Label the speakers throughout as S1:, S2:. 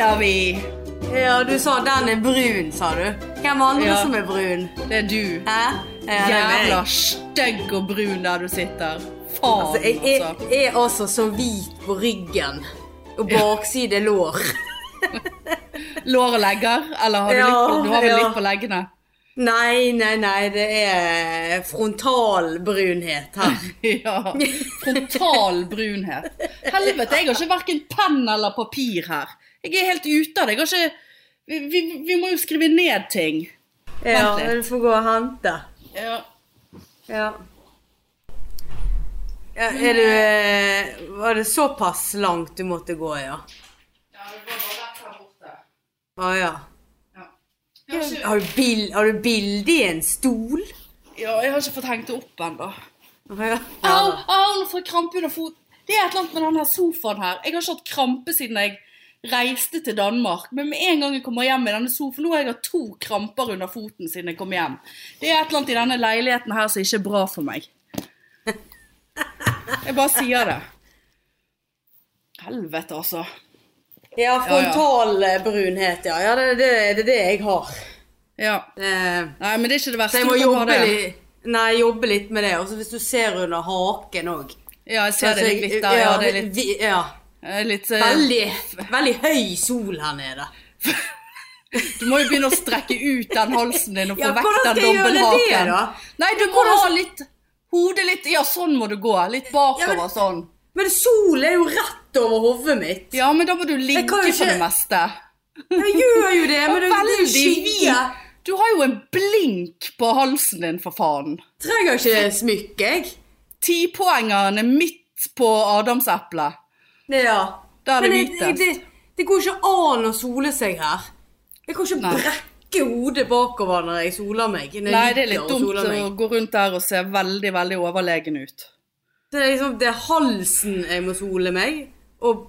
S1: sitter vi.
S2: Ja, du sa den er brun, sa du. Hvem andre
S1: Ja.
S2: som er brun?
S1: Det er du.
S2: Hæ? Ja, er.
S1: Jævla stygg og brun der du sitter. Faen,
S2: Altså, jeg, jeg
S1: altså.
S2: er altså så hvit på ryggen. Og bakside lår.
S1: Lår og legger? Eller har du,
S2: Ja,
S1: litt på, du har vel
S2: ja.
S1: litt på leggene?
S2: Nei, nei, nei, det er frontalbrunhet her.
S1: Ja. Frontal brunhet. Helvete, jeg har ikke hverken penn eller papir her. Jeg er helt ute av det. Jeg har ikke vi, vi, vi må jo skrive ned ting.
S2: Ja, du får gå og hente.
S1: Ja.
S2: Ja. ja er du eh, Var det såpass langt du måtte gå, ja?
S1: Ja, det går bare rett her borte.
S2: Å ja.
S1: Ja. Har ikke,
S2: Har du, bil, har du bilde i en stol?
S1: ja, jeg har ikke fått hengt det opp ennå.
S2: Ja.
S1: Au, au, nå får jeg krampe under foten. Det er et eller annet med denne sofaen her. Jeg har ikke hatt krampe siden jeg reiste til Danmark. Men med en gang jeg kommer hjem i denne sofaen, nå har jeg hatt to kramper under foten siden jeg kom hjem. Det er et eller annet i denne leiligheten her som ikke er bra for meg. Jeg bare sier det. Helvete, altså.
S2: Ja, frontalbrunhet, ja. Ja, det det, det, er det jeg har.
S1: Ja.
S2: Eh,
S1: Nei, men det er ikke det verste.
S2: Så jeg må jobbe
S1: det.
S2: litt, nei, jobbe litt med det. Også hvis du ser under haken òg.
S1: Ja, jeg ser det litt der. Ja, det er litt,
S2: ja.
S1: Eh, litt eh,
S2: Veldig, veldig høy sol her nede.
S1: Du må jo begynne å strekke ut den halsen din og få
S2: Ja,
S1: vekk den dobbelthaken. Nei, du må ha litt hodet litt Ja, sånn må du gå. Litt bakover
S2: Ja, men-
S1: sånn.
S2: Men sol er jo rett over hodet mitt.
S1: Ja, men da må du ligge på
S2: ikke-
S1: det meste.
S2: Jeg gjør jo det, men det er
S1: veldig
S2: skygge.
S1: Du har jo en blink på halsen din, for faen.
S2: Trenger ikke smykke, jeg.
S1: Tipoengeren er midt på adamseplet.
S2: Ja.
S1: Da er det
S2: Men det,
S1: hvitest.
S2: det, det går ikke an å sole seg her. Jeg kan ikke
S1: Nei.
S2: brekke hodet bakover når jeg soler meg. Når jeg
S1: Nei, det er
S2: ligger
S1: litt
S2: og
S1: dumt
S2: soler
S1: å
S2: meg.
S1: gå rundt der og se veldig, veldig overlegen ut.
S2: Det er liksom det er halsen jeg må sole meg, og,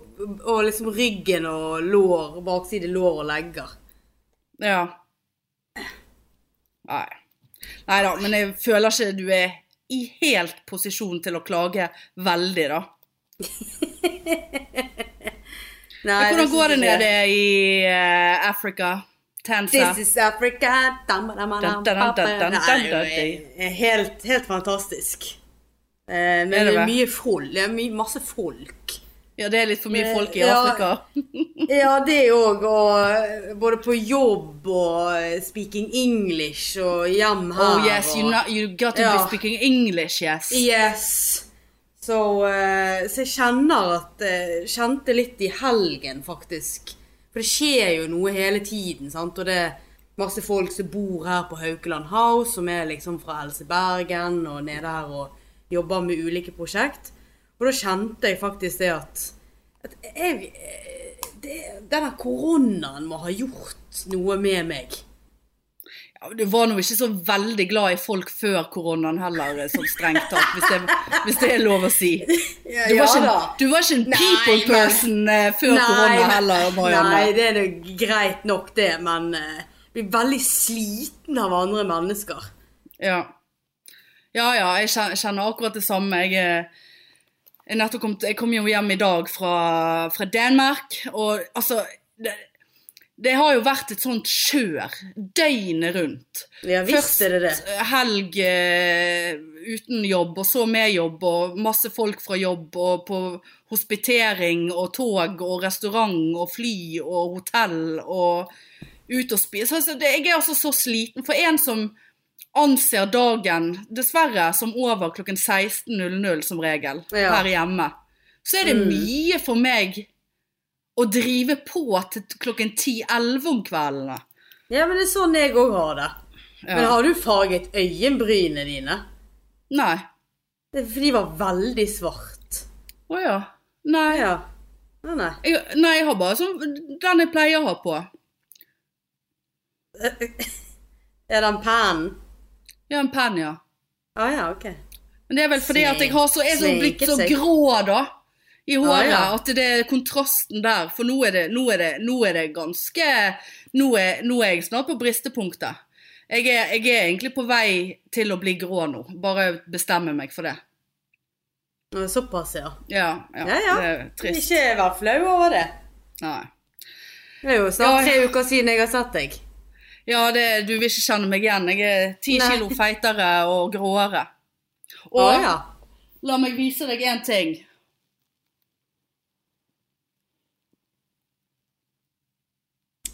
S2: og liksom ryggen og lår, bakside lår og legger.
S1: Ja. Nei. Nei da, men jeg føler ikke du er i helt posisjon til å klage veldig, da.
S2: Nei,
S1: hvordan går det nede i uh, Africa? Tansa?
S2: This is Africa jo helt, helt fantastisk. Uh, men
S1: det
S2: er mye folk. Det er mye, masse folk.
S1: Ja, det er litt for mye
S2: Eh,
S1: folk i. Afrika.
S2: Ja, det òg. Og eh, både på jobb og eh, speaking English og hjem her.
S1: Oh yes, you, know, you got to
S2: Ja.
S1: be speaking English, yes.
S2: Yes. Så, eh, så jeg kjenner at eh, Kjente litt i helgen, faktisk. For det skjer jo noe hele tiden, sant. Og det er masse folk som bor her på Haukeland House, som er liksom fra Else Bergen og nede her og jobber med ulike prosjekt. Og da kjente jeg faktisk det at, at jeg, det, Denne koronaen må ha gjort noe med meg.
S1: Ja, du var nå ikke så veldig glad i folk før koronaen heller, sånn strengt tatt, hvis hvis det er lov å si. Du var ikke, du var ikke en people
S2: nei,
S1: person eh, før korona heller, Marianne.
S2: Nei, det er jo greit nok det, men uh, blir veldig sliten av andre mennesker.
S1: Ja. ja, ja, jeg kjenner, akkurat det samme. Jeg, eh, jeg, kom, jeg kom jo hjem i dag fra, fra Danmark, og altså det, det har jo vært et sånt kjør døgnet rundt.
S2: Ja visst er det det.
S1: Først helg eh, uten jobb, og så med jobb, og masse folk fra jobb, og på hospitering og tog og restaurant og fly og hotell og ut og spise. Altså, det, jeg er altså så sliten. For en som anser dagen, dessverre, som over klokken 16.00 som regel,
S2: Ja.
S1: her hjemme, så er det
S2: Mm.
S1: mye for meg å drive på til klokken 10-11 om kveldene.
S2: Ja, men det er sånn jeg òg har det.
S1: Ja.
S2: Men har du farget øyenbrynene dine?
S1: Nei.
S2: Det er For de var veldig svart.
S1: Å ja. Nei.
S2: Ja. Nei, nei.
S1: Jeg, nei, jeg har bare sånn den jeg pleier å ha på.
S2: Er den pennen?
S1: Ja, en penn, ja.
S2: Å ja, ok.
S1: Men det er vel fordi at jeg har så, er så blitt så grå, da. I håret.
S2: ja.
S1: At det er kontrasten der. For nå er det, nå er det, nå er det ganske nå er, nå er jeg snart på bristepunktet. Jeg jeg er egentlig på vei til å bli grå nå. Bare bestemme meg for det.
S2: Såpass, ja.
S1: Ja, ja,
S2: Ja, ja.
S1: det er trist.
S2: Ikke vær flau over det.
S1: Nei.
S2: Det er jo snart
S1: Ja.
S2: tre uker siden jeg har sett deg.
S1: Ja, det, du vil ikke kjenne meg igjen. Jeg er ti kilo feitere og gråere. Og
S2: ja.
S1: la meg vise deg én ting.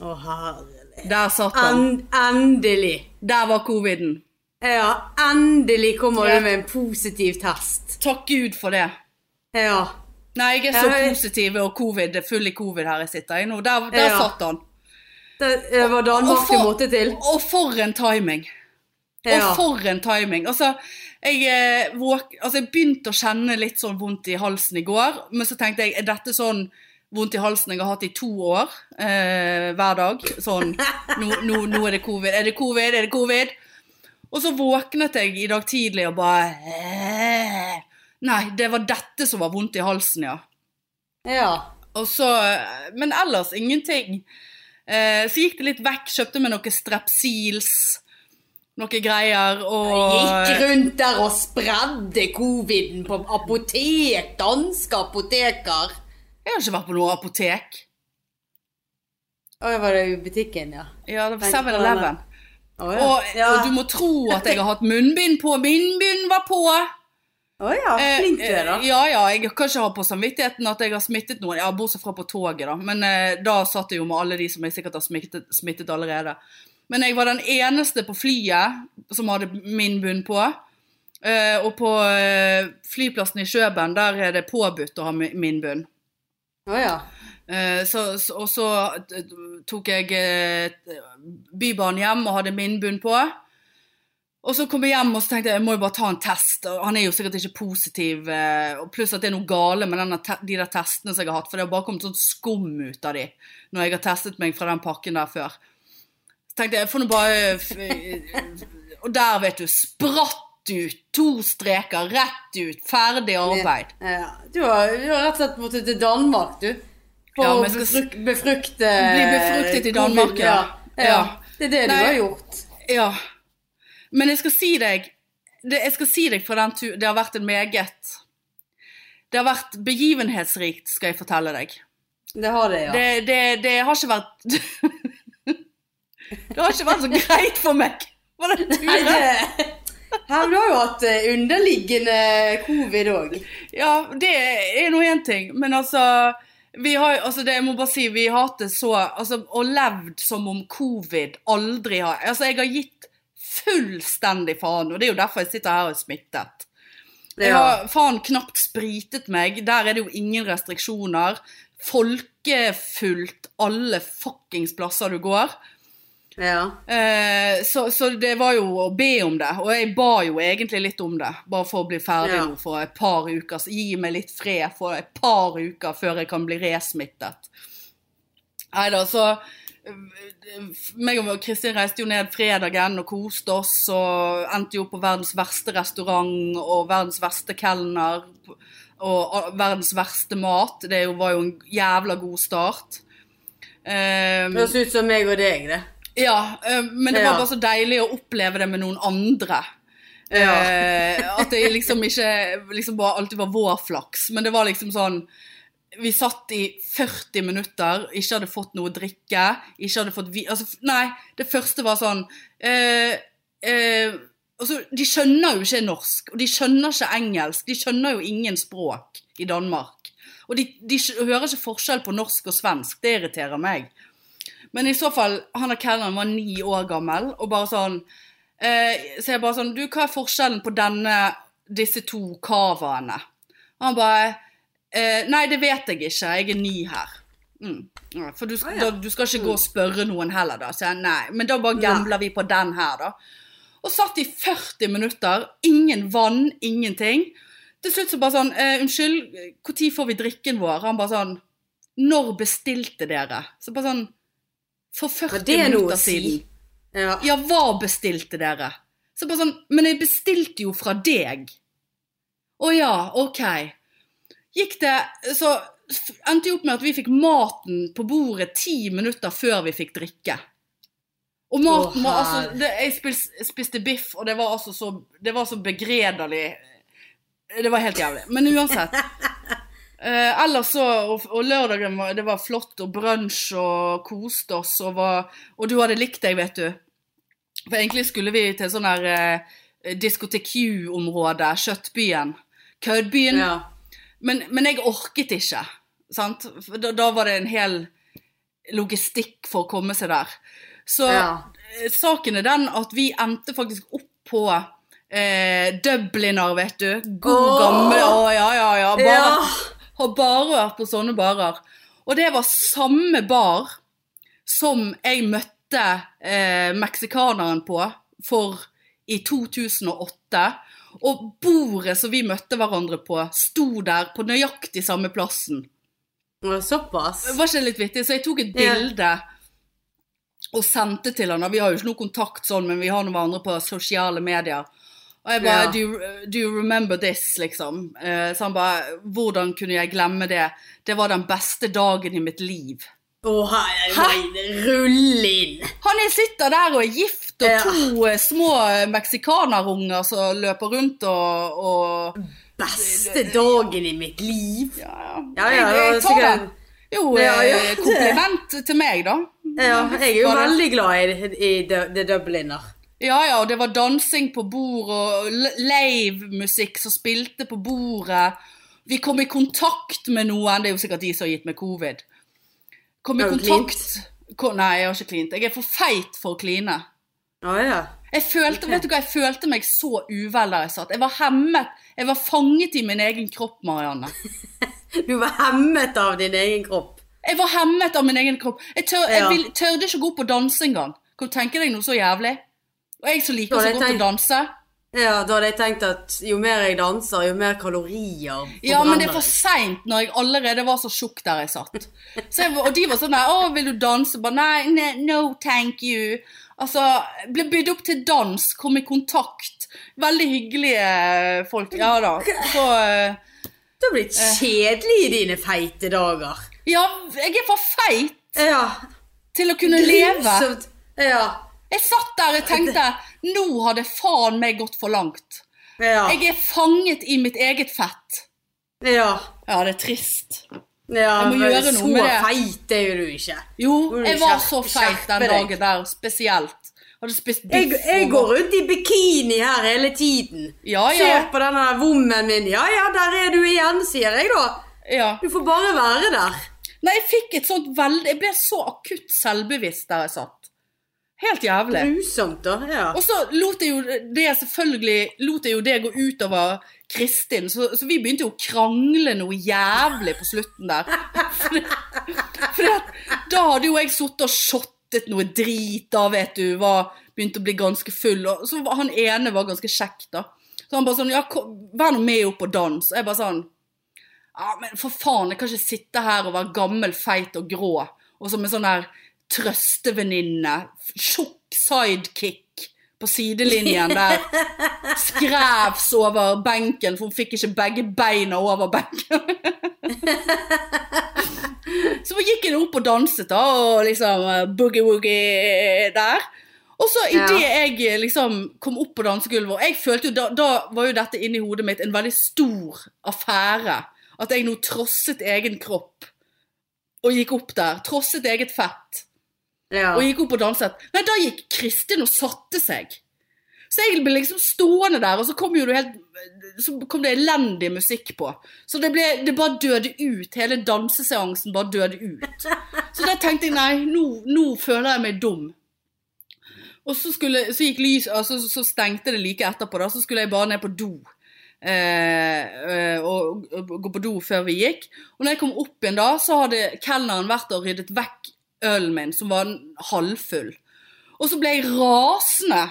S2: Å herlig.
S1: Der satt han.
S2: En, endelig.
S1: Der var coviden.
S2: Ja, endelig kommer
S1: Ja.
S2: du med en positiv test.
S1: Takk Gud for det.
S2: Ja.
S1: Nei, jeg er så
S2: jeg-
S1: positiv og covid, full i covid her jeg sitter i nå. Der, der
S2: Ja.
S1: satt han.
S2: Det, det var Danmark du måtte til.
S1: Og for en timing.
S2: Ja.
S1: Og for en timing. Altså jeg, eh, våk, altså, jeg begynte å kjenne litt sånn vondt i halsen i går, men så tenkte jeg, er dette sånn vondt i halsen jeg har hatt i to år, eh, hver dag? Sånn, nå, nå, nå er det covid, er det covid, er det covid? Og så våknet jeg i dag tidlig og bare, eh, nei, det var dette som var vondt i halsen, ja.
S2: Ja.
S1: Og så, men ellers ingenting. Eh, så gikk det litt vekk, kjøpte meg noe strepsils, noe greier, og
S2: Gikk rundt der og spredde coviden på apotek. Danske apoteker.
S1: Jeg har ikke vært på noe apotek.
S2: Å, var det i butikken, ja?
S1: Ja, det var 7-Eleven.
S2: Å ja.
S1: Og,
S2: ja.
S1: og du må tro at jeg har hatt munnbind på. Munnbind var på!
S2: Å ja, flink du er, da.
S1: Eh, Ja, ja, jeg kan ikke ha på samvittigheten at jeg har smittet noen. Ja, bortsett fra på toget, da. Men eh, da satt jeg jo med alle de som jeg sikkert har smittet, smittet allerede. Men jeg var den eneste på flyet som hadde min bunn på. Eh, og på eh, flyplassen i Kjøben, der er det påbudt å ha min bunn.
S2: Å ja.
S1: Eh, så, og så eh, tok jeg eh, Bybanen hjem og hadde min bunn på. Og så kom jeg hjem og så tenkte jeg jeg må jo bare ta en test. Han er jo sikkert ikke positiv. Pluss at det er noe gale med de der testene som jeg har hatt. For det har bare kommet sånn skum ut av de når jeg har testet meg fra den pakken der før. Så tenkte jeg jeg får nå bare Og der, vet du, spratt ut. To streker, rett ut. Ferdig arbeid.
S2: Ja. Du, har, du har rett og slett måttet til Danmark, du. For
S1: Ja,
S2: å
S1: men jeg skal s-
S2: befruk befrukte
S1: Bli befruktet i Danmark,
S2: covid, ja.
S1: ja.
S2: Det er det
S1: Nei.
S2: du har gjort.
S1: Ja. Men jeg skal si deg det, Jeg skal si deg fra den tur Det har vært en meget Det har vært begivenhetsrikt, skal jeg fortelle deg.
S2: Det har det, ja.
S1: Det, det, det har ikke vært Det har ikke vært så greit for meg på den
S2: Nei,
S1: turen.
S2: det Du har jo hatt eh, underliggende covid òg.
S1: Ja, det er nå én ting, men altså vi har, altså det, jeg må bare si, vi har hatt det så altså, Og levd som om covid aldri har Altså, jeg har gitt fullstendig faen, og det er jo derfor jeg sitter her og er smittet. Jeg har faen knapt spritet meg. Der er det jo ingen restriksjoner. Folkefullt alle fuckings plasser du går.
S2: Ja.
S1: Eh, så, så det var jo å be om det, og jeg ba jo egentlig litt om det. Bare for å bli ferdig
S2: Ja.
S1: nå for et par uker. Så gi meg litt fred for et par uker før jeg kan bli resmittet. Nei da, så eh, meg og Kristin reiste jo ned fredagen og koste oss, og endte jo på verdens verste restaurant og verdens verste kelner og verdens verste mat. Det var jo en jævla god start. Um,
S2: Det høres ut som meg og deg, det.
S1: Ja, eh, men det var bare så deilig å oppleve det med noen andre.
S2: Ja.
S1: Eh, at det liksom ikke liksom bare alltid var vår flaks. Men det var liksom sånn Vi satt i 40 minutter, ikke hadde fått noe å drikke. Ikke hadde fått vi... Altså, nei, det første var sånn eh, eh, altså, De skjønner jo ikke norsk, og de skjønner ikke engelsk. De skjønner jo ingen språk i Danmark. Og de, de hører ikke forskjell på norsk og svensk. Det irriterer meg. Men i så fall, han der kelneren var ni år gammel, og bare sånn eh, Så jeg bare sånn Du, hva er forskjellen på denne, disse to cavaene? Og han bare eh, Nei, det vet jeg ikke. Jeg er ny her. Mm. For du,
S2: Ah, ja.
S1: da, du skal ikke gå og spørre noen heller, da. Så jeg, nei, men da bare gambler vi på den her, da. Og satt i 40 minutter. Ingen vann, ingenting. Til slutt så bare sånn eh, Unnskyld, når får vi drikken vår? Han bare sånn Når bestilte dere? Så bare sånn For 40
S2: det noe
S1: minutter siden.
S2: Ja.
S1: Ja, hva bestilte dere? Så bare sånn Men jeg bestilte jo fra deg. Å ja, ok. Gikk det Så endte jo opp med at vi fikk maten på bordet ti minutter før vi fikk drikke. Og maten var altså det, Jeg spiste, spiste biff, og det var altså så Det var så begredelig. Det var helt jævlig. Men uansett. Eh, ellers så, og, og lørdagen var, det var flott og brunsj og koste oss og var Og du hadde likt deg, vet du. For egentlig skulle vi til sånn her eh, Diskotek Q-område, Kjøttbyen. Køddbyen.
S2: Ja.
S1: Men, men jeg orket ikke. Sant? Da, da var det en hel logistikk for å komme seg der. Så
S2: Ja.
S1: eh, saken er den at vi endte faktisk opp på eh, Dubliner, vet du. God
S2: oh!
S1: gammel Å, ja, ja, ja. Bare,
S2: Ja.
S1: Har bare vært på sånne barer. Og det var samme bar som jeg møtte eh, meksikaneren på for i 2008. Og bordet som vi møtte hverandre på, sto der på nøyaktig samme plassen.
S2: Såpass? det
S1: Var ikke litt vittig? Så jeg tok et bilde og sendte til han. Vi har jo ikke noe kontakt sånn, men vi har noen hverandre på sosiale medier. Og jeg bare
S2: Ja.
S1: do, do you remember this, liksom? Eh, så han bare Hvordan kunne jeg glemme det? Det var den beste dagen i mitt liv.
S2: Å, her, nei, rull inn!
S1: Han er sitter der og er gift, og
S2: Ja.
S1: to eh, små meksikanerunger som løper rundt og, og
S2: Beste dagen i mitt liv.
S1: Ja,
S2: Ja, ja,
S1: jeg, jeg tar den. Jo,
S2: Ja, ja,
S1: eh, kompliment til meg, da.
S2: Ja, jeg er jo veldig glad i, i the Dubliner.
S1: Ja, ja, og det var dansing på bord og livemusikk som spilte på bordet. Vi kom i kontakt med noen, det er jo sikkert de som har gitt meg covid. Kom i kontakt Ko- Nei, jeg har ikke klint. Jeg er for feit for å kline.
S2: Å ja.
S1: Jeg følte,
S2: okay.
S1: vet du hva, jeg følte meg så uvel der jeg satt. Jeg var hemmet. Jeg var fanget i min egen kropp, Marianne.
S2: Du var hemmet av din egen kropp.
S1: Jeg var hemmet av min egen kropp. Jeg, tør, jeg vil, tørde ikke gå opp og danse engang. Kan du tenke deg noe så jævlig? Og jeg som liker så godt
S2: tenkt...
S1: å danse.
S2: Ja, da hadde jeg tenkt at jo mer jeg danser, jo mer kalorier
S1: Ja, men det er for seint når jeg allerede var så tjukk der jeg satt. Så jeg, og de var sånn der, 'Å, vil du danse?' Bare nei, ne, no, thank you. Altså, ble bydd opp til dans, kom i kontakt. Veldig hyggelige folk. Ja da. Så eh,
S2: Du har blitt kjedelig i dine feite dager.
S1: Ja, jeg er for feit
S2: Ja.
S1: til å kunne leve.
S2: Grusomt. Ja.
S1: Jeg satt der og tenkte nå har det faen meg gått for langt.
S2: Ja.
S1: Jeg er fanget i mitt eget fett.
S2: Ja.
S1: Ja, det er trist.
S2: ja
S1: Jeg må gjøre noe med det.
S2: Så feit er jo du ikke.
S1: Jo, jeg var så feit den dagen der, spesielt. Hadde spist biff
S2: jeg
S1: jeg
S2: går rundt i bikini her hele tiden.
S1: Ja,
S2: Se
S1: ja.
S2: på denne vommen min. Ja ja, der er du igjen, sier jeg da.
S1: ja.
S2: Du får bare være der.
S1: Nei, jeg fikk et sånt veldig Jeg ble så akutt selvbevisst der jeg satt. Helt jævlig.
S2: Grusomt, da. Ja.
S1: Og så lot jeg jo det selvfølgelig lot jeg jo det gå utover Kristin, så, så vi begynte jo å krangle noe jævlig på slutten der. At da hadde jo jeg sittet og shottet noe drit da, vet du, var, begynte å bli ganske full, og så var han ene var ganske kjekk da. Så han bare sånn, ja, kom, vær nå med opp og dans. Og jeg bare sånn, ja, men for faen, jeg kan ikke sitte her og være gammel, feit og grå, og så med sånn her trøstevenninne, tjukk sidekick på sidelinjen der, skrevs over benken, for hun fikk ikke begge beina over benken. Så gikk jeg opp og danset da, og liksom eh, boogie-woogie der. Og så
S2: Ja.
S1: idet jeg eh, liksom kom opp på dansegulvet, og jeg følte jo da, da var jo dette inni hodet mitt en veldig stor affære. At jeg nå trosset egen kropp og gikk opp der. Trosset eget fett
S2: ja.
S1: og gikk opp og danset. Nei, da gikk Kristin og satte seg. Så jeg ble liksom stående der, og så kom helt Så kom det elendig musikk på. Så det, ble, det bare døde ut. Hele danseseansen bare døde ut. Så da tenkte jeg nei, nå, nå føler jeg meg dum. Og så, skulle, så gikk lys, altså, så stengte det like etterpå, da. Så skulle jeg bare ned på do. Eh, og, og, og gå på do før vi gikk. Og når jeg kom opp igjen da, så hadde kelneren vært og ryddet vekk ølen min, som var halvfull. Og så ble jeg rasende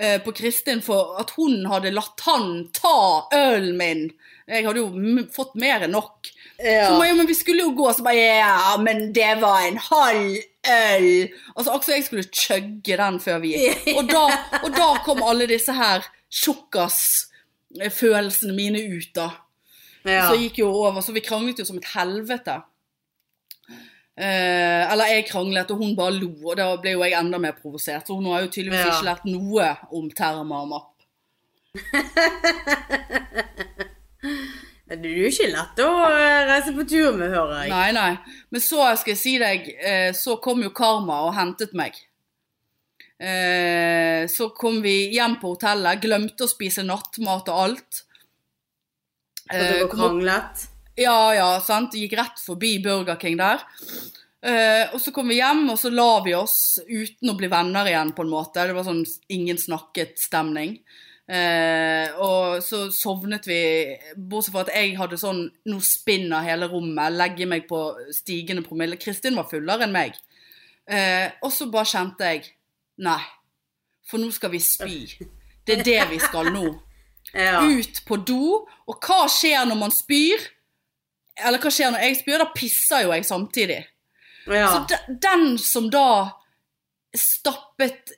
S1: eh, på Kristin for at hun hadde latt han ta ølen min. Jeg hadde jo fått mer enn nok.
S2: ja.
S1: Så jeg, men vi skulle jo gå, så bare Ja, men det var en halv øl. Altså akkurat som jeg skulle chugge den før vi gikk. Og da, og da kom alle disse her tjukkas-følelsene mine ut, da.
S2: ja.
S1: Så gikk jo over, så vi kranglet jo som et helvete. Eh, eller jeg kranglet, og hun bare lo, og da ble jo jeg enda mer provosert. Så hun har jo tydeligvis
S2: Ja.
S1: ikke lært noe om termer og mapp.
S2: Det er jo ikke lett å eh, reise på tur med, hører jeg.
S1: Nei, nei. Men så skal jeg si deg, eh, så kom jo Karma og hentet meg. Eh, så kom vi hjem på hotellet, glemte å spise nattmat og alt.
S2: Og dere
S1: Eh,
S2: kranglet.
S1: Ja, ja, sant. Gikk rett forbi Burger King der. Uh, og så kom vi hjem, og så la vi oss uten å bli venner igjen, på en måte. Det var sånn ingen snakket-stemning. Uh, og så sovnet vi, bortsett fra at jeg hadde sånn Nå spinner hele rommet, legger meg på stigende promille. Kristin var fullere enn meg. Uh, og så bare kjente jeg Nei, for nå skal vi spy. Det er det vi skal nå
S2: Ja.
S1: ut på do. Og hva skjer når man spyr? Eller hva skjer når jeg spyr? Da pisser jo jeg samtidig.
S2: ja.
S1: Så de, den som da stappet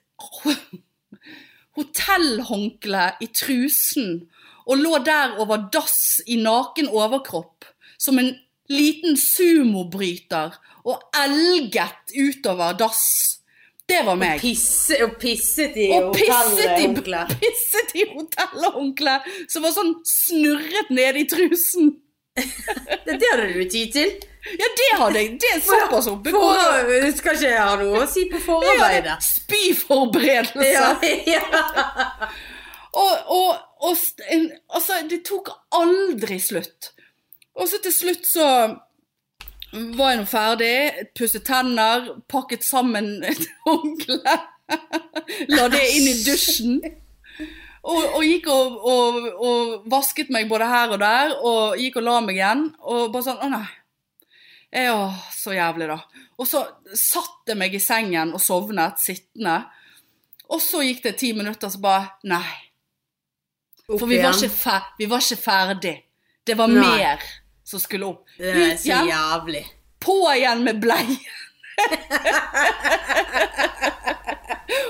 S1: hotellhåndkle i trusen og lå der over dass i naken overkropp som en liten sumobryter og elget utover dass. Det var meg.
S2: Pisse, og pisset i
S1: Og pisset i,
S2: hotellhåndkleet.
S1: pisset i hotellhåndkleet som var sånn snurret nede i trusen.
S2: Det, hadde du tid til.
S1: Ja, det hadde jeg. Det er såpass oppe.
S2: For, skal ikke jeg ha noe å si på forarbeidet?
S1: Spyforberedelse.
S2: Ja, ja.
S1: Og, og, og altså, det tok aldri slutt. Og så til slutt så var jeg nå ferdig, pusset tenner, pakket sammen et håndkle, la det inn i dusjen. Og, og gikk og, og, og vasket meg både her og der, og gikk og la meg igjen. Og bare sånn Å, nei. Ja, så jævlig, da. Og så satte jeg meg i sengen og sovnet, sittende. Og så gikk det ti minutter, så bare Nei. For vi var fer vi var ikke ferdig. Det var
S2: Nei.
S1: mer som skulle opp.
S2: Det er
S1: Ut
S2: så jævlig.
S1: på igjen med bleien.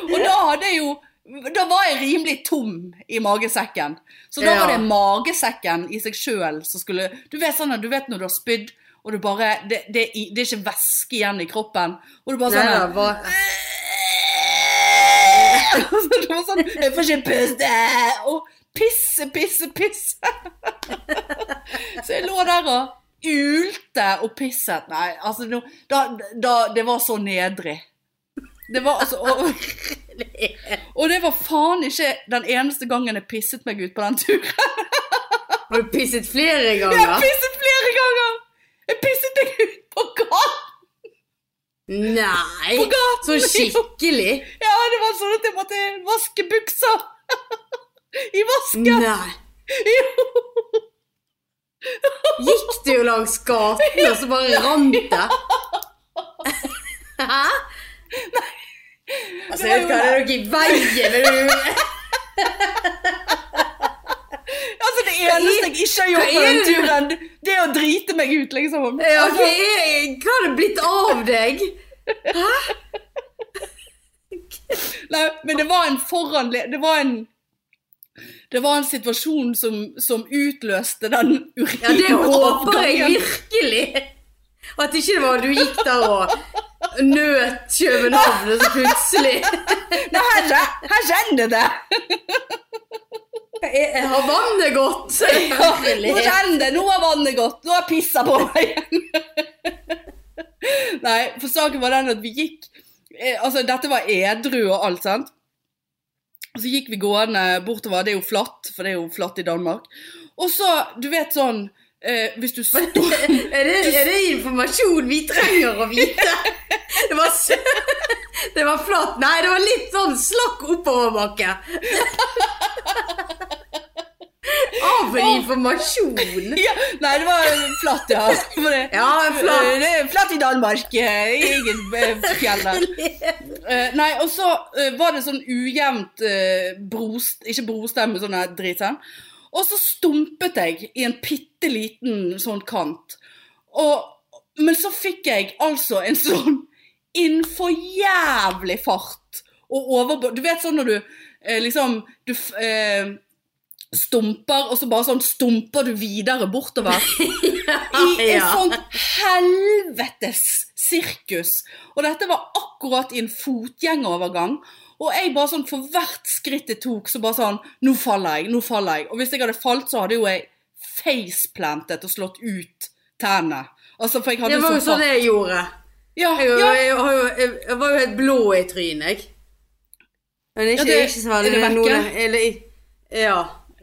S1: og da hadde jeg jo Da var jeg rimelig tom i magesekken. Så da
S2: Ja.
S1: var det magesekken i seg sjøl som skulle Du vet sånn at du vet når du har spydd, og du bare det, det, det er ikke væske igjen i kroppen. Og du bare sånn
S2: Nei,
S1: var... Det var sånn Jeg får ikke puste! Og pisse, pisse, pisse. Så jeg lå der og ulte og pisset. Nei, altså da, da, Det var så nedrig. Det var altså og, og det var faen ikke den eneste gangen jeg pisset meg ut på den turen.
S2: Har du pisset flere ganger?
S1: Jeg har pisset flere ganger! Jeg pisset meg ut på gaten!
S2: Nei!
S1: På gaten,
S2: Så skikkelig?
S1: Ja, det var sånn at jeg måtte vaske buksa. I vasken.
S2: Nei.
S1: Jo.
S2: Gikk du jo langs gaten, og så bare rant det? Hæ? Altså, jeg vet ikke hva det er noe i veien med
S1: Altså, det eneste jeg ikke har gjort på den turen, det er å drite meg ut, liksom.
S2: ja,
S1: Altså,
S2: hva, har det blitt av deg?
S1: nei, men det var en foranle... Det var en det var en situasjon som, som utløste den urinen.
S2: Ja, det håper jeg virkelig. At ikke det var du gikk der og nøt København, så plutselig
S1: Nei, her, her kjenner det!
S2: Jeg, har vannet gått.
S1: Nå
S2: Herlighet.
S1: kjenner det, nå har vannet gått, nå har jeg pissa på meg igjen. Nei, for saken var den at vi gikk eh, Altså, dette var edru og alt, sant? Så gikk vi gående bortover, det er jo flatt, for det er jo flatt i Danmark. Og så, du vet sånn eh, Hvis du står
S2: Er det, er det informasjon vi trenger å vite? Det var, det var flatt. Nei, det var litt sånn slakk oppoverbakke. Av en informasjon.
S1: ja, Nei, det var flatt, ja.
S2: Ja, flatt.
S1: Eh, Det flatt i Danmark. I Ingen eh, fjell der. Eh, nei, og så eh, var det sånn ujevnt uh, brost, Ikke brostemme, sånn her drit. sant? Og så stumpet jeg i en bitte liten sånn kant. Og, men så fikk jeg altså en sånn innenfor jævlig fart og over... Du vet sånn når du eh, liksom Du eh, stumper, og så bare sånn stumper du videre bortover. I en
S2: Ja.
S1: sånn helvetes sirkus. Og dette var akkurat i en fotgjengerovergang. Og jeg bare sånn, for hvert skritt jeg tok, så bare sånn Nå faller jeg, nå faller jeg. Og hvis jeg hadde falt, så hadde jo jeg faceplantet og slått ut tennene. Altså, for jeg hadde
S2: Det var jo
S1: så
S2: sånn jeg gjorde.
S1: Ja,
S2: Jeg,
S1: ja.
S2: jeg, jeg, jeg var jo helt blå i trynet, jeg. Men ikke,
S1: Ja, det-
S2: ikke så veldig
S1: er det vekke?
S2: Eller, ja.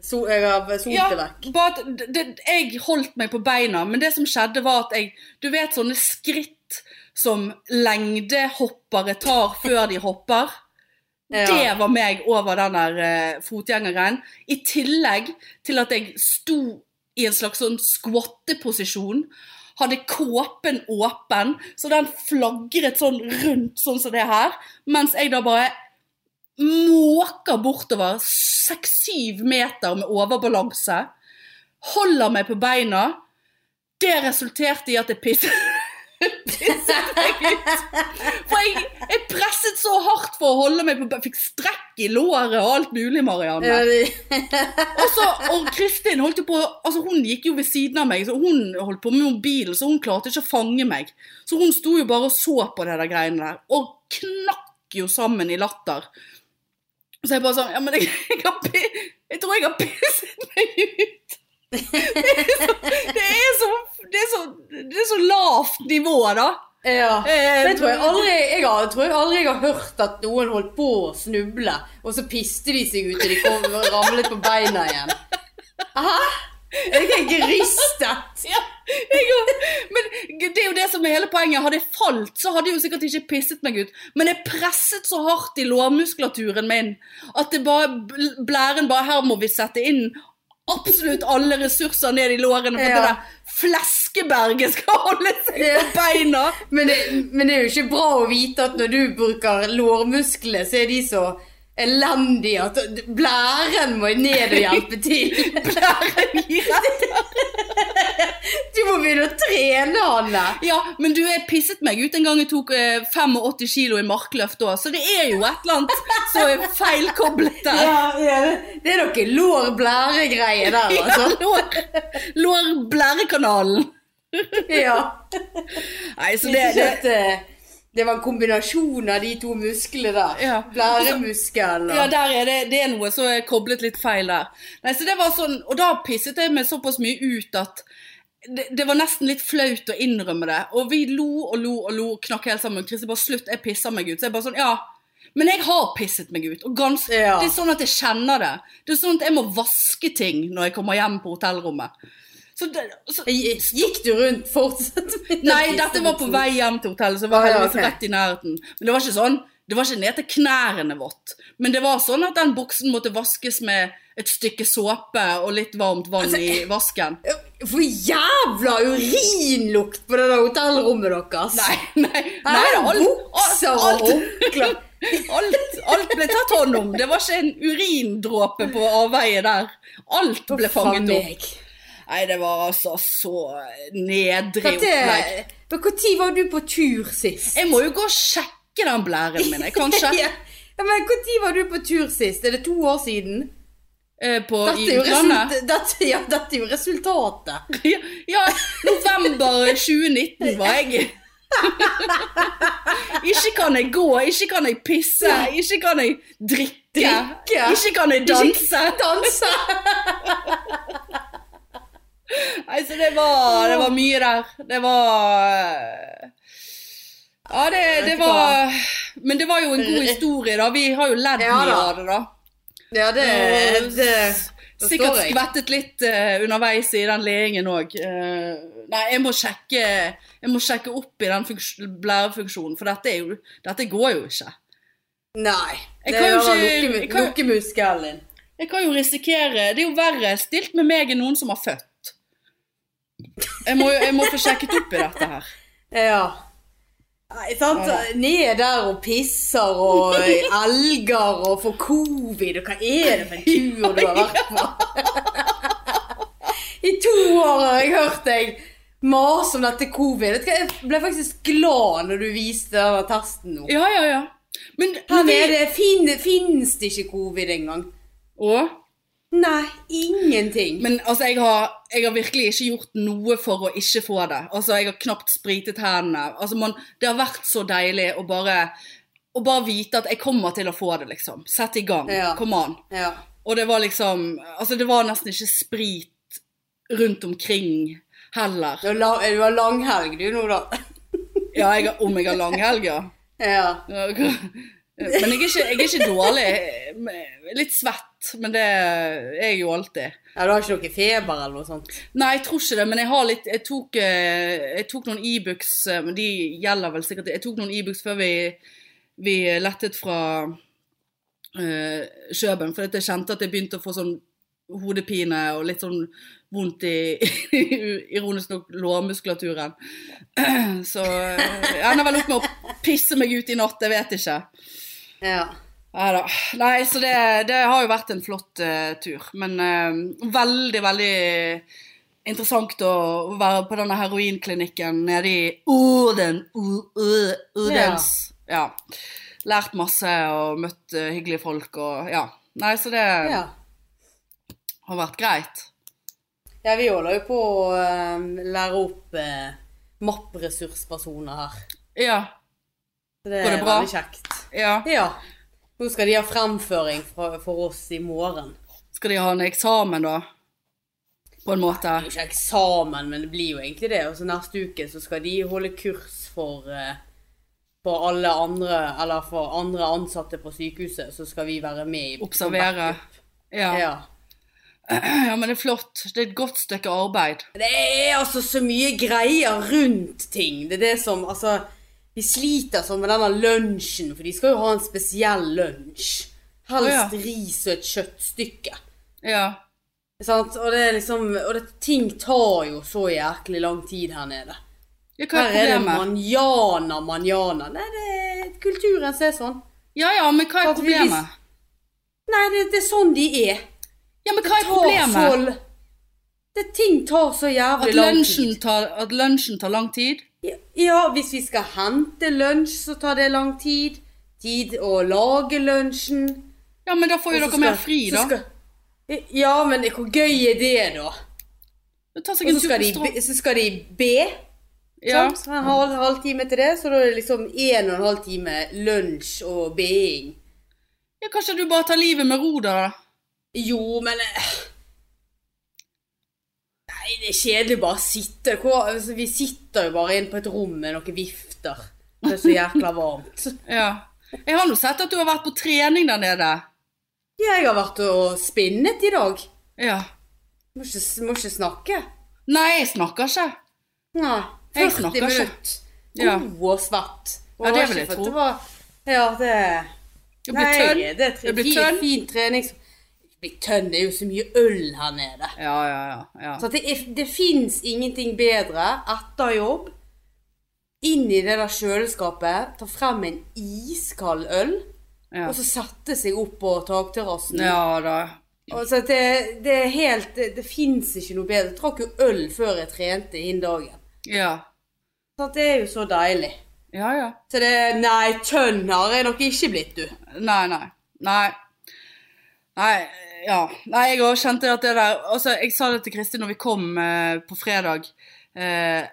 S2: So, jeg har solt
S1: Ja,
S2: det vekk.
S1: bare det, jeg holdt meg på beina, men det som skjedde var at jeg Du vet sånne skritt som lengdehoppere tar før de hopper?
S2: Ja.
S1: Det var meg over den der eh, fotgjengeren. I tillegg til at jeg sto i en slags sånn skvotteposisjon. Hadde kåpen åpen, så den flagret sånn rundt sånn som det her. Mens jeg da bare måker bortover seks-syv meter med overbalanse. Holder meg på beina. Det resulterte i at jeg pisset. For jeg, jeg presset så hardt for å holde meg på. Fikk strekk i låret og alt mulig, Marianne. Og, så, og Kristin holdt jo på Altså hun gikk jo ved siden av meg, så hun holdt på med mobilen, så hun klarte ikke å fange meg. Så hun sto jo bare og så på det der greiene der, og knakk jo sammen i latter. Så jeg bare sånn Ja, men jeg, jeg, jeg tror jeg har pisset meg ut. Det er så Det er så, det er så lavt nivå, da.
S2: Ja.
S1: Eh,
S2: Det tror jeg aldri jeg har, tror jeg aldri jeg har hørt at noen holdt på å snuble, og så piste de seg ut og de kom og ramlet på beina igjen. Hæ? Er ikke ristet.
S1: Ja, men det er jo det som er hele poenget. Hadde jeg falt, så hadde jeg jo sikkert ikke pisset meg ut. Men jeg presset så hardt i lårmuskulaturen min at det bare, blæren bare Her må vi sette inn absolutt alle ressurser ned i lårene for
S2: Ja.
S1: det der fleskeberget skal holde seg på beina.
S2: Men det, men det er jo ikke bra å vite at når du bruker lårmuskler, så er de så elendige at blæren må ned og hjelpe til.
S1: Blæren gir etter.
S2: Begynne å trene, Hanne.
S1: Ja, men du, jeg pisset meg ut en gang jeg tok eh, 85 kilo i markløft da, så det er jo et eller annet som er feilkoblet der.
S2: Ja, ja, det er noe lår-blære-greie der,
S1: Ja,
S2: altså.
S1: lår, lår blærekanalen.
S2: Ja.
S1: Nei, så
S2: Det,
S1: det, det,
S2: det, var en kombinasjon av de to musklene der.
S1: Ja.
S2: Blæremuskel og
S1: ja, er det, det er noe som er koblet litt feil der. Nei, så det var sånn, og da pisset jeg meg såpass mye ut at det, det var nesten litt flaut å innrømme det. Og vi lo og lo og lo, og knakk helt sammen. Kristin bare slutt, jeg pisser meg ut. Så jeg bare sånn, ja. Men jeg har pisset meg ut. Og gans,
S2: Ja.
S1: Det er sånn at jeg kjenner det. Det er sånn at jeg må vaske ting når jeg kommer hjem på hotellrommet. Så det, så,
S2: Gikk du rundt fortsatt?
S1: Nei, dette var på vei hjem til hotellet, så var
S2: Ah, ja,
S1: heldigvis rett i nærheten. Men det var ikke sånn, det var ikke ned til knærne vått. Men det var sånn at den buksen måtte vaskes med et stykke såpe og litt varmt vann
S2: Altså,
S1: i vasken.
S2: For jævla urinlukt på det der hotellrommet deres.
S1: Nei, nei, nei,
S2: Nei,
S1: er alt,
S2: bukser og håndklær.
S1: alt, alt ble tatt hånd om. Det var ikke en urindråpe på avveie der. Alt ble fanget opp. Nei, det var altså så nedrig opplegg.
S2: Når var du på tur sist?
S1: Jeg må jo gå og sjekke den blæren min, kanskje.
S2: ja, men Når var du på tur sist? Er det to år siden?
S1: Eh, På,
S2: Dette er dette, ja, dette er jo resultatet.
S1: Ja, ja, november 2019 var jeg Ikke kan jeg gå, ikke kan jeg pisse, ikke kan jeg drikke,
S2: Drikke.
S1: ikke kan jeg danse.
S2: Danse!
S1: Nei, så det var, det var mye der. Det var Ja, det, det var Men det var jo en god historie, da. Vi har jo ledd mye av det, da.
S2: Ja, det, det
S1: Sikkert skvettet litt uh, underveis i den leingen òg. nei, jeg må sjekke Jeg må sjekke opp i den blærefunksjonen, for dette, jo, dette går jo ikke.
S2: Nei. Det
S1: er jo
S2: lukkemuskelen din.
S1: Jeg kan jo risikere Det er jo verre stilt med meg enn noen som har født. Jeg må, jeg må få sjekket opp i dette her.
S2: Ja. Nei, sant? Ned der og pisser og alger og får covid, og hva er det for en tur du har vært på? I to år har jeg hørt deg mase om dette covid. Jeg ble faktisk glad når du viste den testen nå.
S1: Ja, ja, ja. Men,
S2: Her nede fin, finnes det ikke covid engang.
S1: Å?
S2: Nei, ingenting.
S1: Men altså, jeg har, jeg har virkelig ikke gjort noe for å ikke få det. Altså, jeg har knapt spritet hendene. Altså, man, det har vært så deilig å bare, å bare vite at jeg kommer til å få det, liksom. Sett i gang.
S2: Ja.
S1: Kom an.
S2: Ja.
S1: Og det var liksom Altså, det var nesten ikke sprit rundt omkring heller.
S2: Du har, la, du har langhelg du nå, da.
S1: Ja, jeg har, om jeg har langhelg, ja.
S2: Ja.
S1: Men jeg er ikke, jeg er ikke dårlig. Er Litt svett, men det er jeg jo alltid.
S2: ja. Du har ikke noe feber eller noe sånt?
S1: Nei, jeg tror ikke det, men jeg har litt Jeg tok, eh, jeg tok noen Ibux, eh, men de gjelder vel sikkert Jeg tok noen Ibux før vi, vi lettet fra uh, Kjøben, for jeg kjente at jeg begynte å få sånn hodepine og litt sånn vondt i ironisk nok lårmuskulaturen. Så eh, jeg ender vel opp med å pisse meg ut i natt, jeg vet ikke.
S2: Ja.
S1: Neida. Nei, så det, det har jo vært en flott uh, tur. Men uh, veldig, veldig interessant å være på denne heroinklinikken nede i Orden. U- U- Udens. Ja. Lært masse og møtt uh, hyggelige folk og ja. Nei, så det
S2: ja.
S1: har vært greit.
S2: Ja, vi holder jo på å lære opp MAP-ressurspersoner her.
S1: Ja.
S2: Så det
S1: Går
S2: er
S1: det bra?
S2: veldig kjekt.
S1: Ja.
S2: Ja. Nå skal de ha fremføring for, for oss i morgen.
S1: Skal de ha en eksamen, da? På en måte.
S2: Det er jo ikke eksamen, men det blir jo egentlig det. Og så neste uke så skal de holde kurs for, eh, for alle andre, eller for andre ansatte på sykehuset. Så skal vi være med i
S1: Observere. Ja.
S2: Ja.
S1: ja, men det er flott. Det er et godt stykke arbeid.
S2: Det er altså så mye greier rundt ting. Det er det som Altså, vi sliter sånn med denne lunsjen, for de skal jo ha en spesiell lunsj. Helst
S1: oh, ja.
S2: ris og et kjøttstykke.
S1: Ja.
S2: Sant? Og det er liksom Og det, ting tar jo så jæklig lang tid her nede.
S1: ja hva
S2: Her
S1: er
S2: er det manjana, manjana. Nei, det er kulturen som er sånn.
S1: Ja ja, men hva er
S2: At vi
S1: problemet?
S2: Nei, det, det er sånn de er.
S1: Ja, men hva er problemet?
S2: så det, ting tar så jævlig lang tid.
S1: at lunsjen tar lang tid?
S2: Ja, hvis vi skal hente lunsj, så tar det lang tid. Tid å lage lunsjen.
S1: Ja, men da får jo
S2: så
S1: dere mer fri, da.
S2: skal- Ja, men hvor gøy er det, da? Og så skal, de, be- så skal de be.
S1: Ja.
S2: Sant? En halv, time til det, så da er det liksom en og en halv time lunsj og being.
S1: ja, kanskje du bare tar livet med ro, da?
S2: Jo, men eh, Nei, det er kjedelig bare å sitte. Hvor, altså, vi sitter jo bare inne på et rom med noen vifter. Det er så jækla varmt.
S1: Ja. Jeg har nå sett at du har vært på trening der nede.
S2: Jeg har vært og spinnet i dag.
S1: Ja.
S2: Må ikke, må ikke snakke.
S1: Nei, jeg snakker ikke.
S2: Nei.
S1: Jeg
S2: 40
S1: snakker ikke.
S2: minutter.
S1: Ja.
S2: God og svett. Og
S1: Ja, det vil jeg tro.
S2: Det var, ja, det
S1: det blir tønn.
S2: Det
S1: Jeg blir tønn.
S2: fin trening. Tønn, det er jo så mye øl her nede.
S1: Ja, ja, ja. ja.
S2: Så det, er, det fins ingenting bedre etter jobb. Inn i det der kjøleskapet, ta frem en iskald øl,
S1: ja.
S2: og så sette seg opp på takterrassen.
S1: Ja da.
S2: Det, det er helt Det, det fins ikke noe bedre. Jeg trakk jo øl før jeg trente inn dagen.
S1: Ja.
S2: Så det er jo så deilig.
S1: Ja, ja.
S2: Så det Nei, tønn har jeg nok ikke blitt, du.
S1: Nei, nei. Nei. Nei, ja. Nei, jeg òg kjente at det der Altså, jeg sa det til Kristin når vi kom eh, på fredag. Eh,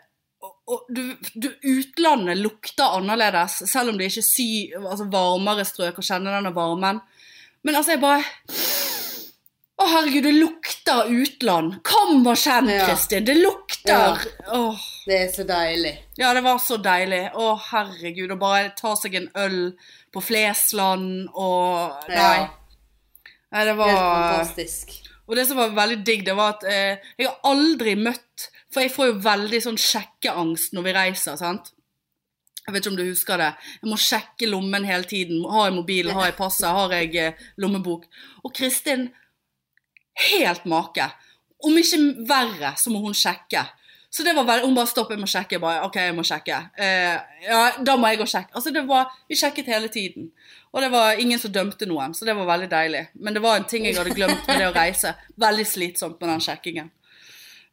S1: og, og du, du, utlandet lukter annerledes, selv om det ikke er sy, altså varmere strøk å kjenne denne varmen. Men altså, jeg bare Å, herregud, det lukter utland. Kom og kjenn,
S2: Ja.
S1: Kristin. Det lukter Åh.
S2: Det er så deilig.
S1: Ja, det var så deilig. Å, herregud. Å bare ta seg en øl på Flesland og Nei.
S2: Ja.
S1: Nei, det
S2: Helt fantastisk.
S1: Og det som var veldig digg, det var at eh, jeg har aldri møtt For jeg får jo veldig sånn sjekkeangst når vi reiser, sant. Jeg vet ikke om du husker det. Jeg må sjekke lommen hele tiden. Har jeg mobilen, har jeg passet, har jeg eh, lommebok? Og Kristin, helt make. Om ikke verre, så må hun sjekke. Så det var veldig, Hun bare 'stopp, jeg må sjekke'. Jeg bare, ok, jeg må sjekke. Eh, ja, da må jeg gå og sjekke. Altså det var, Vi sjekket hele tiden. Og det var ingen som dømte noen, så det var veldig deilig. Men det var en ting jeg hadde glemt med det å reise. Veldig slitsomt med den sjekkingen.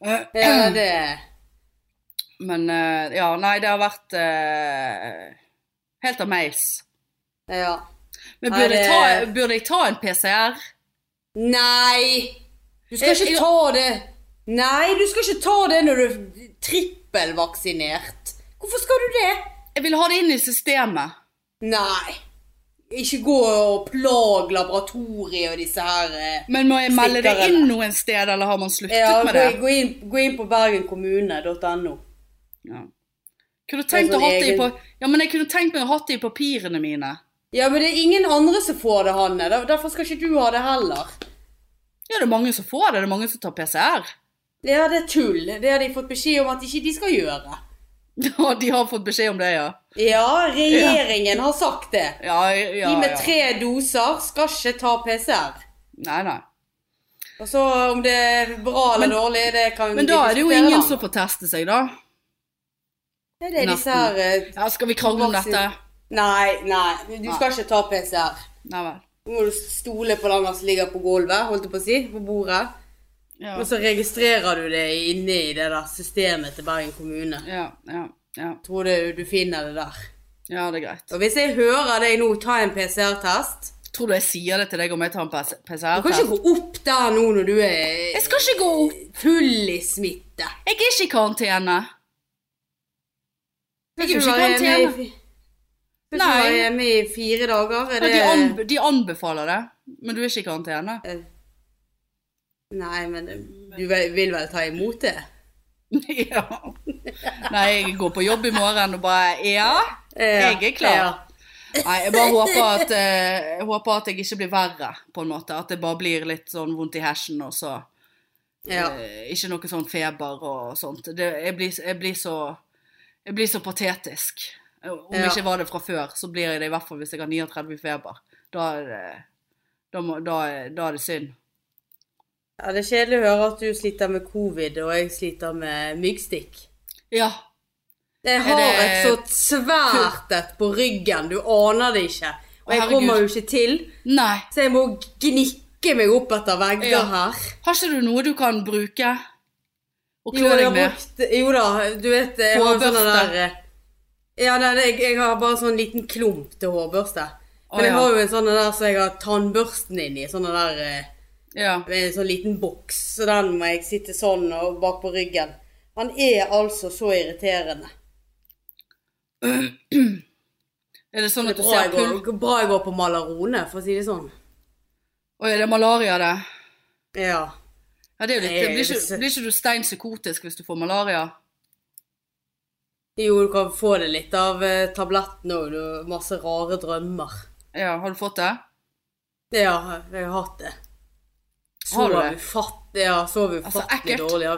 S1: Eh,
S2: Ja, det
S1: men eh, ja, nei, det har vært eh, helt amaze.
S2: Ja.
S1: Men burde, jeg ta, burde jeg ta en PCR?
S2: Nei! Du skal
S1: Jeg-
S2: ikke ta det Nei, du skal ikke ta det når du er trippelvaksinert. Hvorfor skal du det?
S1: Jeg vil ha det inn i systemet.
S2: Nei. Ikke gå og plage laboratoriet og disse her eh,
S1: Men må jeg melde det inn noen sted, eller har man sluttet
S2: Ja,
S1: med
S2: gå,
S1: det?
S2: gå, inn, gå inn på bergenkommune.no.
S1: Ja. Kunne tenkt å
S2: sånn
S1: det i på Ja, men jeg kunne tenkt meg å ha det i papirene mine.
S2: Ja, men det er ingen andre som får det, Hanne. Derfor skal ikke du ha det heller.
S1: Ja, det er mange som får det. Det er mange som tar PCR.
S2: Ja, det er tull. Det har de fått beskjed om at ikke de skal gjøre.
S1: Ja, de har fått beskjed om det, ja.
S2: Ja, regjeringen har sagt det.
S1: Ja, ja,
S2: De med tre doser skal ikke ta PCR.
S1: Nei, nei.
S2: Og så om det er bra eller
S1: Men-
S2: dårlig, det kan
S1: Men da er det jo ingen
S2: da.
S1: som får teste seg, da.
S2: Ja, Det er disse her eh,
S1: Ja, skal vi krangle om dette?
S2: Nei, nei. Du skal ikke ta PCR.
S1: Nei vel.
S2: Nå må du stole på den som ligger på gulvet, holdt jeg på å si, på bordet.
S1: Ja,
S2: Og så registrerer du det inne i det der systemet til Bergen kommune.
S1: ja, ja. ja.
S2: Tror du du finner det der.
S1: Ja, det er greit.
S2: Og hvis jeg hører deg nå ta en PCR-test
S1: Tror du jeg sier det til deg om jeg tar en PCR-test?
S2: Du kan ikke gå opp der nå når du er
S1: Jeg skal ikke gå opp.
S2: full i smitte.
S1: Jeg er ikke i karantene. Jeg er jo ikke i karantene.
S2: Skal du
S1: Nei.
S2: være hjemme i fire dager? Er det
S1: de, anb de anbefaler det, men du er ikke i karantene.
S2: Eh, Nei, men du vil vel ta imot det?
S1: ja. Nei, jeg går på jobb i morgen og bare Ja, jeg er klar.
S2: Ja.
S1: Nei, jeg bare håper at, eh, jeg håper at jeg ikke blir verre, på en måte. At det bare blir litt sånn vondt i hersen, og så
S2: Ja.
S1: eh, Ikke noe sånn feber og sånt. Det, jeg, blir, jeg blir så Jeg blir så patetisk. Om
S2: Ja.
S1: ikke var det fra før, så blir jeg det i hvert fall hvis jeg har 39 feber. Da er det, da, da, da er det synd.
S2: Ja, det er kjedelig å høre at du sliter med covid, og jeg sliter med myggstikk.
S1: Ja.
S2: Jeg har
S1: det-
S2: et så svært et på ryggen, du aner det ikke. Og jeg
S1: Herregud.
S2: kommer jo ikke til,
S1: Nei.
S2: så jeg må gnikke meg opp etter vegger
S1: Ja.
S2: her.
S1: Har ikke du noe du kan bruke og klø deg med?
S2: brukt Jo da, du vet jeg har sånne
S1: Hårbørste.
S2: der eh, Ja, nei, jeg, jeg har bare sånn liten klump til hårbørste. Men
S1: Å,
S2: jeg har jo en sånn der så jeg har tannbørsten inni. Sånn der eh,
S1: Ja.
S2: med en sånn liten boks. Så den må jeg sitte sånn og bak på ryggen. Han er altså så irriterende.
S1: Er det sånn at du
S2: bra
S1: ser
S2: jeg, går, bra jeg går på Malarone, for å si det sånn.
S1: Å, er det malaria, det?
S2: Ja.
S1: Ja, det er jo litt,
S2: Nei,
S1: blir, ikke,
S2: det-
S1: blir ikke du stein psykotisk hvis du får malaria?
S2: Jo, du kan få det litt av eh, tabletten. Du masse rare drømmer.
S1: Ja, har du fått det?
S2: Ja, jeg har hatt det.
S1: Har du
S2: Sov
S1: det?
S2: ufatt, ja, sov
S1: Altså,
S2: ufattelig dårlig.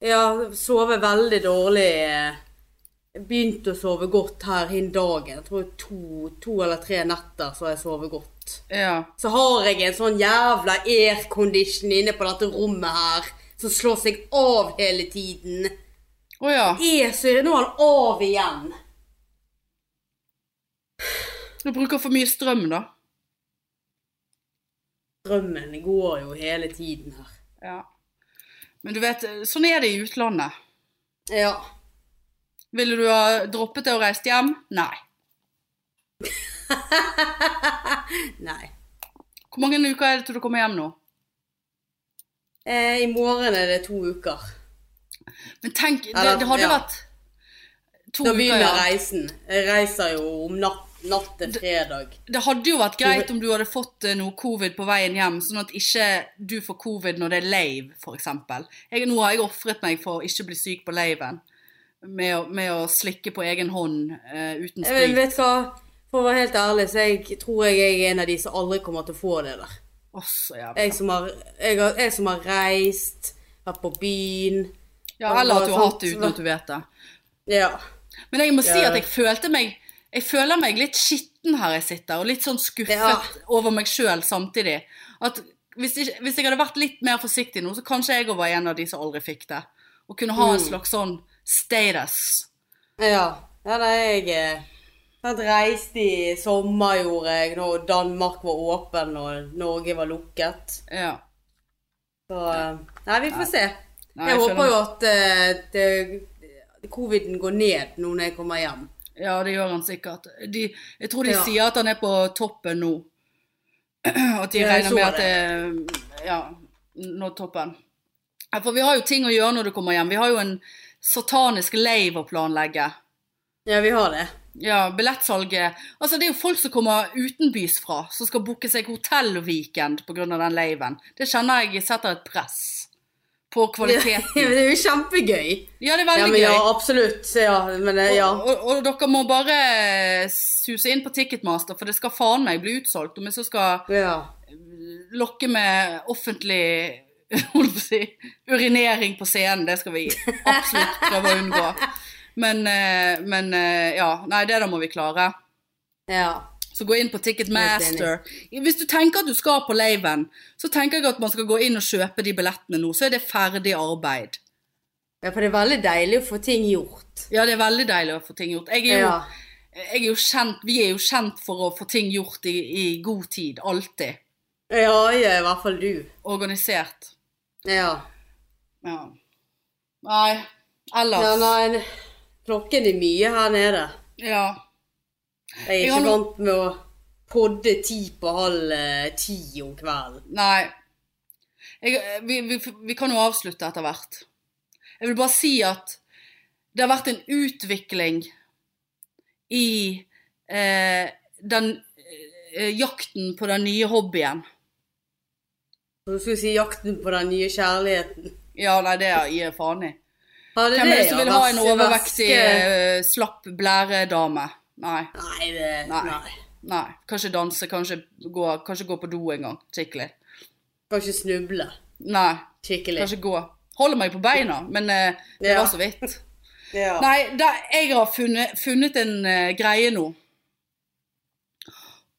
S2: Ja, sove veldig dårlig. Jeg begynte å sove godt her hin dagen. Jeg tror to, to eller tre netter så har jeg sovet godt.
S1: Ja.
S2: Så har jeg en sånn jævla aircondition inne på dette rommet her, som slår seg av hele tiden.
S1: Å ja.
S2: Er så Nå er han av igjen.
S1: Du bruker for mye strøm, da.
S2: Drømmen går jo hele tiden her.
S1: Ja. Men du vet, sånn er det i utlandet.
S2: Ja.
S1: Ville du ha droppet det og reist hjem? Nei.
S2: Nei.
S1: Hvor mange uker er det til du kommer hjem nå?
S2: Eh, I morgen er det to uker.
S1: Men tenk, det, det hadde
S2: ja.
S1: vært to
S2: Da
S1: uker,
S2: begynner
S1: ja.
S2: reisen. Jeg reiser jo om natt, natt til fredag.
S1: Det hadde jo vært greit om du hadde fått eh, noe covid på veien hjem, sånn at ikke du får covid når det er lave, eksempel. Nå har jeg ofret meg for å ikke bli syk på laven. Med, med å slikke på egen hånd uh, uten
S2: Jeg
S1: sprit.
S2: vet hva, For å være helt ærlig, så jeg tror jeg er en av de som aldri kommer til å få det der.
S1: Jævlig.
S2: Jeg som har, jeg har, jeg som har reist, vært på byen
S1: Ja, eller at du har hatt det uten at du vet det.
S2: Ja.
S1: Men jeg må si
S2: Ja.
S1: at jeg følte meg Jeg føler meg litt skitten her jeg sitter, og litt sånn skuffet
S2: Ja.
S1: over meg sjøl samtidig. At hvis jeg, hvis jeg hadde vært litt mer forsiktig nå, så kanskje jeg òg var en av de som aldri fikk det. Og kunne ha
S2: Mm.
S1: en slags sånn status.
S2: Ja. ja nei, jeg jeg reiste i sommer, gjorde jeg, når Danmark var åpen og Norge var lukket.
S1: Ja.
S2: Så eh, Nei, vi får se.
S1: Nei,
S2: jeg
S1: jeg
S2: håper jo at uh, det, coviden går ned nå når jeg kommer hjem.
S1: Ja, det gjør han sikkert. De, jeg tror de
S2: Ja.
S1: sier at han er på toppen nå. At de regner med at det Ja, nå toppen. For vi har jo ting å gjøre når du kommer hjem. Vi har jo en satanisk lave å planlegge.
S2: Ja, vi har det.
S1: Ja, billettsalget Altså, det er jo folk som kommer utenbys fra, som skal booke seg hotellweekend pga. den laven. Det kjenner jeg setter et press på
S2: Ja,
S1: kvaliteten.
S2: det er jo kjempegøy.
S1: Ja, det er
S2: Ja,
S1: veldig
S2: gøy. ja, absolutt. Ja, men eh, ja.
S1: Og, og, og dere må bare suse inn på Ticketmaster, for det skal faen meg bli utsolgt. Om jeg så skal
S2: ja.
S1: lokke med offentlig holdt på å si, urinering på scenen, det skal vi absolutt prøve å unngå. Men, eh, men eh, ja, nei, det da må vi klare.
S2: ja.
S1: Så gå inn på Ticketmaster. Hvis du tenker at du skal på laven, så tenker jeg at man skal gå inn og kjøpe de billettene nå. Så er det ferdig arbeid.
S2: Ja, for det er veldig deilig å få ting gjort.
S1: Ja, det er veldig deilig å få ting gjort. Jeg er jo,
S2: Ja.
S1: jeg er jo kjent, vi er jo kjent for å få ting gjort i, i god tid. Alltid.
S2: Ja, ja, i hvert fall du.
S1: Organisert.
S2: Ja.
S1: Ja. Nei, ellers
S2: ja nei, klokken er mye her nede.
S1: Ja.
S2: Jeg er ikke
S1: no-
S2: vant med å podde ti på halv eh, ti om kvelden.
S1: Nei. Jeg, vi, vi, vi kan jo avslutte etter hvert. Jeg vil bare si at det har vært en utvikling i eh, den eh, jakten på den nye hobbyen.
S2: Så du skulle si jakten på den nye kjærligheten.
S1: Ja, nei, det gir jeg faen i. Hvem er det som vil ha en overvektig, eh, slapp blæredame? Nei.
S2: Nei, det
S1: Nei.
S2: Nei.
S1: Nei. Kanskje danse, kanskje gå, kanskje gå på do en gang. Skikkelig.
S2: Kanskje snuble
S1: Nei,
S2: skikkelig.
S1: kanskje gå. Holder meg på beina, men eh, det
S2: Ja.
S1: var så vidt.
S2: Ja.
S1: Nei, da, jeg har funnet, funnet en uh, greie nå.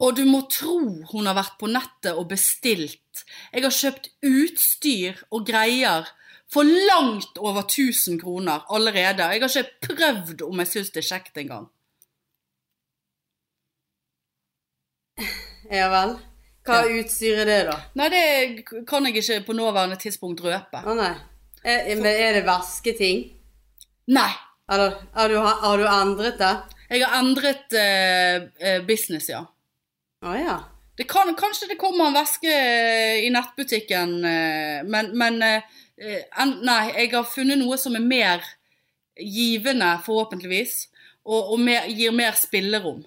S1: Og du må tro hun har vært på nettet og bestilt. Jeg har kjøpt utstyr og greier for langt over 1000 kroner allerede. Jeg har ikke prøvd om jeg syns det er kjekt engang.
S2: Ja vel. Hva utstyr er det, da?
S1: Nei, det kan jeg ikke på nåværende tidspunkt røpe.
S2: Å nei. Er, men er det vasketing?
S1: Nei.
S2: Eller har du, har du endret det?
S1: Jeg har endret eh, business, ja.
S2: Å ja.
S1: Det kan, kanskje det kommer en veske eh, i nettbutikken, men, men en, Nei, jeg har funnet noe som er mer givende, forhåpentligvis, og, og mer, gir mer spillerom.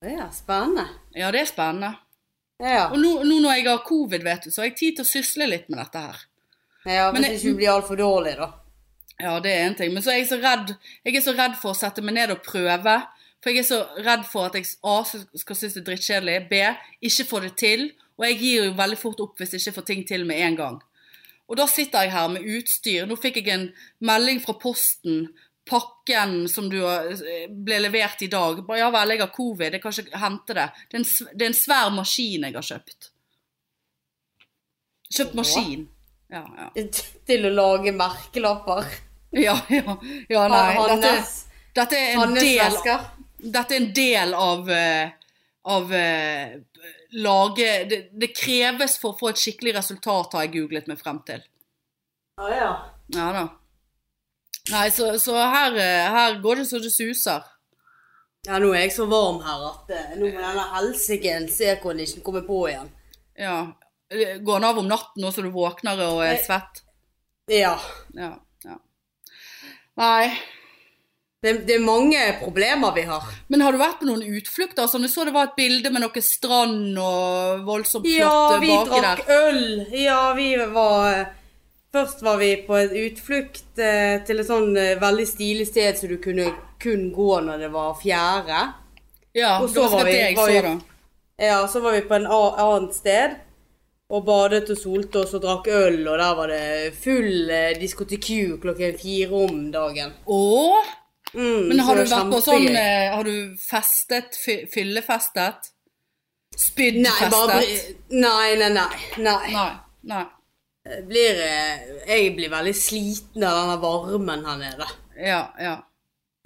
S2: Ja, spennende.
S1: Ja, det er spennende.
S2: Ja.
S1: Og nå, nå når jeg har covid, vet du, så har jeg tid til å sysle litt med dette her.
S2: ja Hvis ikke du blir altfor dårlig, da.
S1: Ja, det er en ting. Men så er jeg så redd Jeg er så redd for å sette meg ned og prøve. For jeg er så redd for at jeg A skal synes det er drittkjedelig, B ikke få det til. Og jeg gir jo veldig fort opp hvis jeg ikke får ting til med en gang. Og da sitter jeg her med utstyr. Nå fikk jeg en melding fra posten. Pakken som du ble levert i dag. Ja vel, jeg har covid, jeg kan ikke hente det. Det er en, det er en svær maskin jeg har kjøpt. Kjøpt maskin. Ja, ja.
S2: Til å lage merkelapper.
S1: Ja, ja, ja nei. Dette, dette, er en del, dette er en del av, eh, av eh, lage det, det kreves for å få et skikkelig resultat, har jeg googlet meg frem til.
S2: Å ja.
S1: Ja da. Nei, så, så her, eh, her går det så det suser.
S2: Ja, nå er jeg så varm her at eh, nå må denne helsikens aircondition komme på igjen.
S1: Ja. Går den av om natten også, så du våkner og er svett?
S2: Ja.
S1: Ja. ja. Nei.
S2: Det, det er mange problemer vi har.
S1: Men har du vært på noen utflukter? Sånn, jeg så det var et bilde med noe strand og voldsomt flott
S2: Ja,
S1: eh,
S2: vi drakk
S1: der.
S2: øl. Ja, vi var Først var vi på et utflukt eh, til et sånn eh, veldig stilig sted så du kunne kun gå når det var fjære.
S1: Ja,
S2: Og
S1: det
S2: så
S1: var
S2: var vi-
S1: det jeg
S2: var
S1: så
S2: vi-
S1: da.
S2: Ja, så var vi på en a- annet sted og badet og solte oss og drakk øl, og der var det full eh, diskoteku klokken fire om dagen.
S1: Åh,
S2: Mm,
S1: men
S2: så
S1: har du
S2: det var
S1: vært på sånn
S2: kjempegøy.
S1: eh, Har du festet? fy- Fyllefestet?
S2: Nei,
S1: Spyddfestet?
S2: bare Nei, nei, nei. nei.
S1: Nei. Nei.
S2: Blir, eh, jeg blir veldig sliten av denne varmen her nede.
S1: Ja, ja.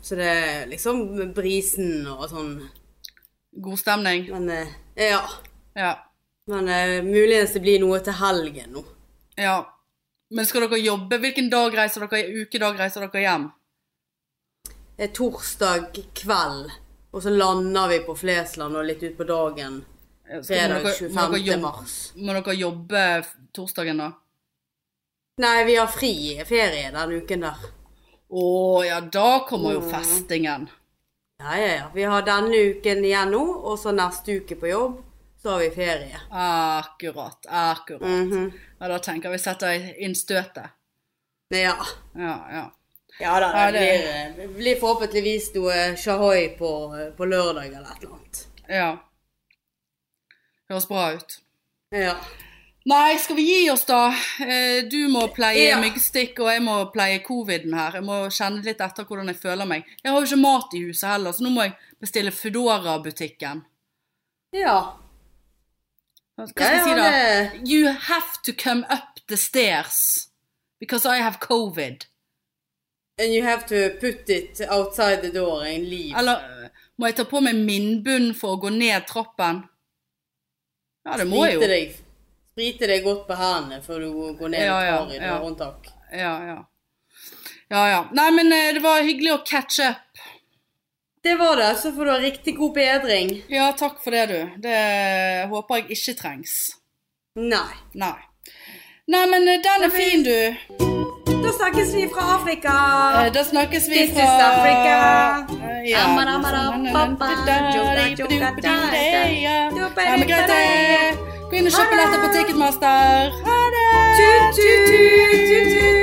S2: Så det er liksom brisen og sånn.
S1: God stemning.
S2: Men eh, ja.
S1: Ja.
S2: Men eh, muligens det blir noe til helgen nå.
S1: ja. Men skal dere jobbe? Hvilken dag reiser dere? Ukedag reiser dere hjem?
S2: Det er torsdag kveld, og så lander vi på Flesland og litt utpå dagen. Fredag
S1: dere, må, dere
S2: 25. mars.
S1: må dere jobbe torsdagen da?
S2: Nei, vi har fri ferie den uken der.
S1: Å ja, da kommer jo
S2: Mm.
S1: festingen.
S2: Ja, ja, ja. Vi har denne uken igjen nå, og så neste uke på jobb. Så har vi ferie.
S1: Akkurat. Akkurat.
S2: Mhm.
S1: Ja, da tenker vi setter inn støtet.
S2: Ja.
S1: Ja, ja.
S2: Ja da,
S1: Ja,
S2: det,
S1: det-
S2: blir, blir forhåpentligvis noe shahoi på, på lørdag eller et eller annet.
S1: ja. Høres bra ut.
S2: Ja.
S1: Nei, skal vi gi oss da? Eh, Du må pleie
S2: Ja.
S1: myggstikk, og jeg må pleie coviden her. Jeg må kjenne litt etter hvordan jeg føler meg. Jeg har jo ikke mat i huset heller, så nå må jeg bestille Foodora-butikken.
S2: Ja.
S1: Hva skal jeg si da?
S2: det-
S1: You have to come up the stairs. Because I have covid.
S2: And you have to put it outside the door and leave.
S1: Eller må jeg ta på meg minnbunn for å gå ned trappen? Ja, det må jeg jo.
S2: Sprite deg godt på hendene før du går ned
S1: Ja,
S2: og
S1: ja,
S2: tar i
S1: ja.
S2: håndtak.
S1: Ja, ja. Ja, ja. Nei, men eh, det var hyggelig å catch up.
S2: Det var det. Så får du ha riktig god bedring.
S1: Ja, takk for det, du. Det håper jeg ikke trengs.
S2: Nei.
S1: Nei. Nei, men eh, den er fin, du.
S2: Da snakkes vi fra Afrika.
S1: Eh, Da snakkes vi
S2: This is
S1: fra
S2: Africa.
S1: Eh, Ja. Ja, men greit, det. Begynn å kjøpe billetter på Ticketmaster. Ha det! Tut, tut, tut, tut, tut.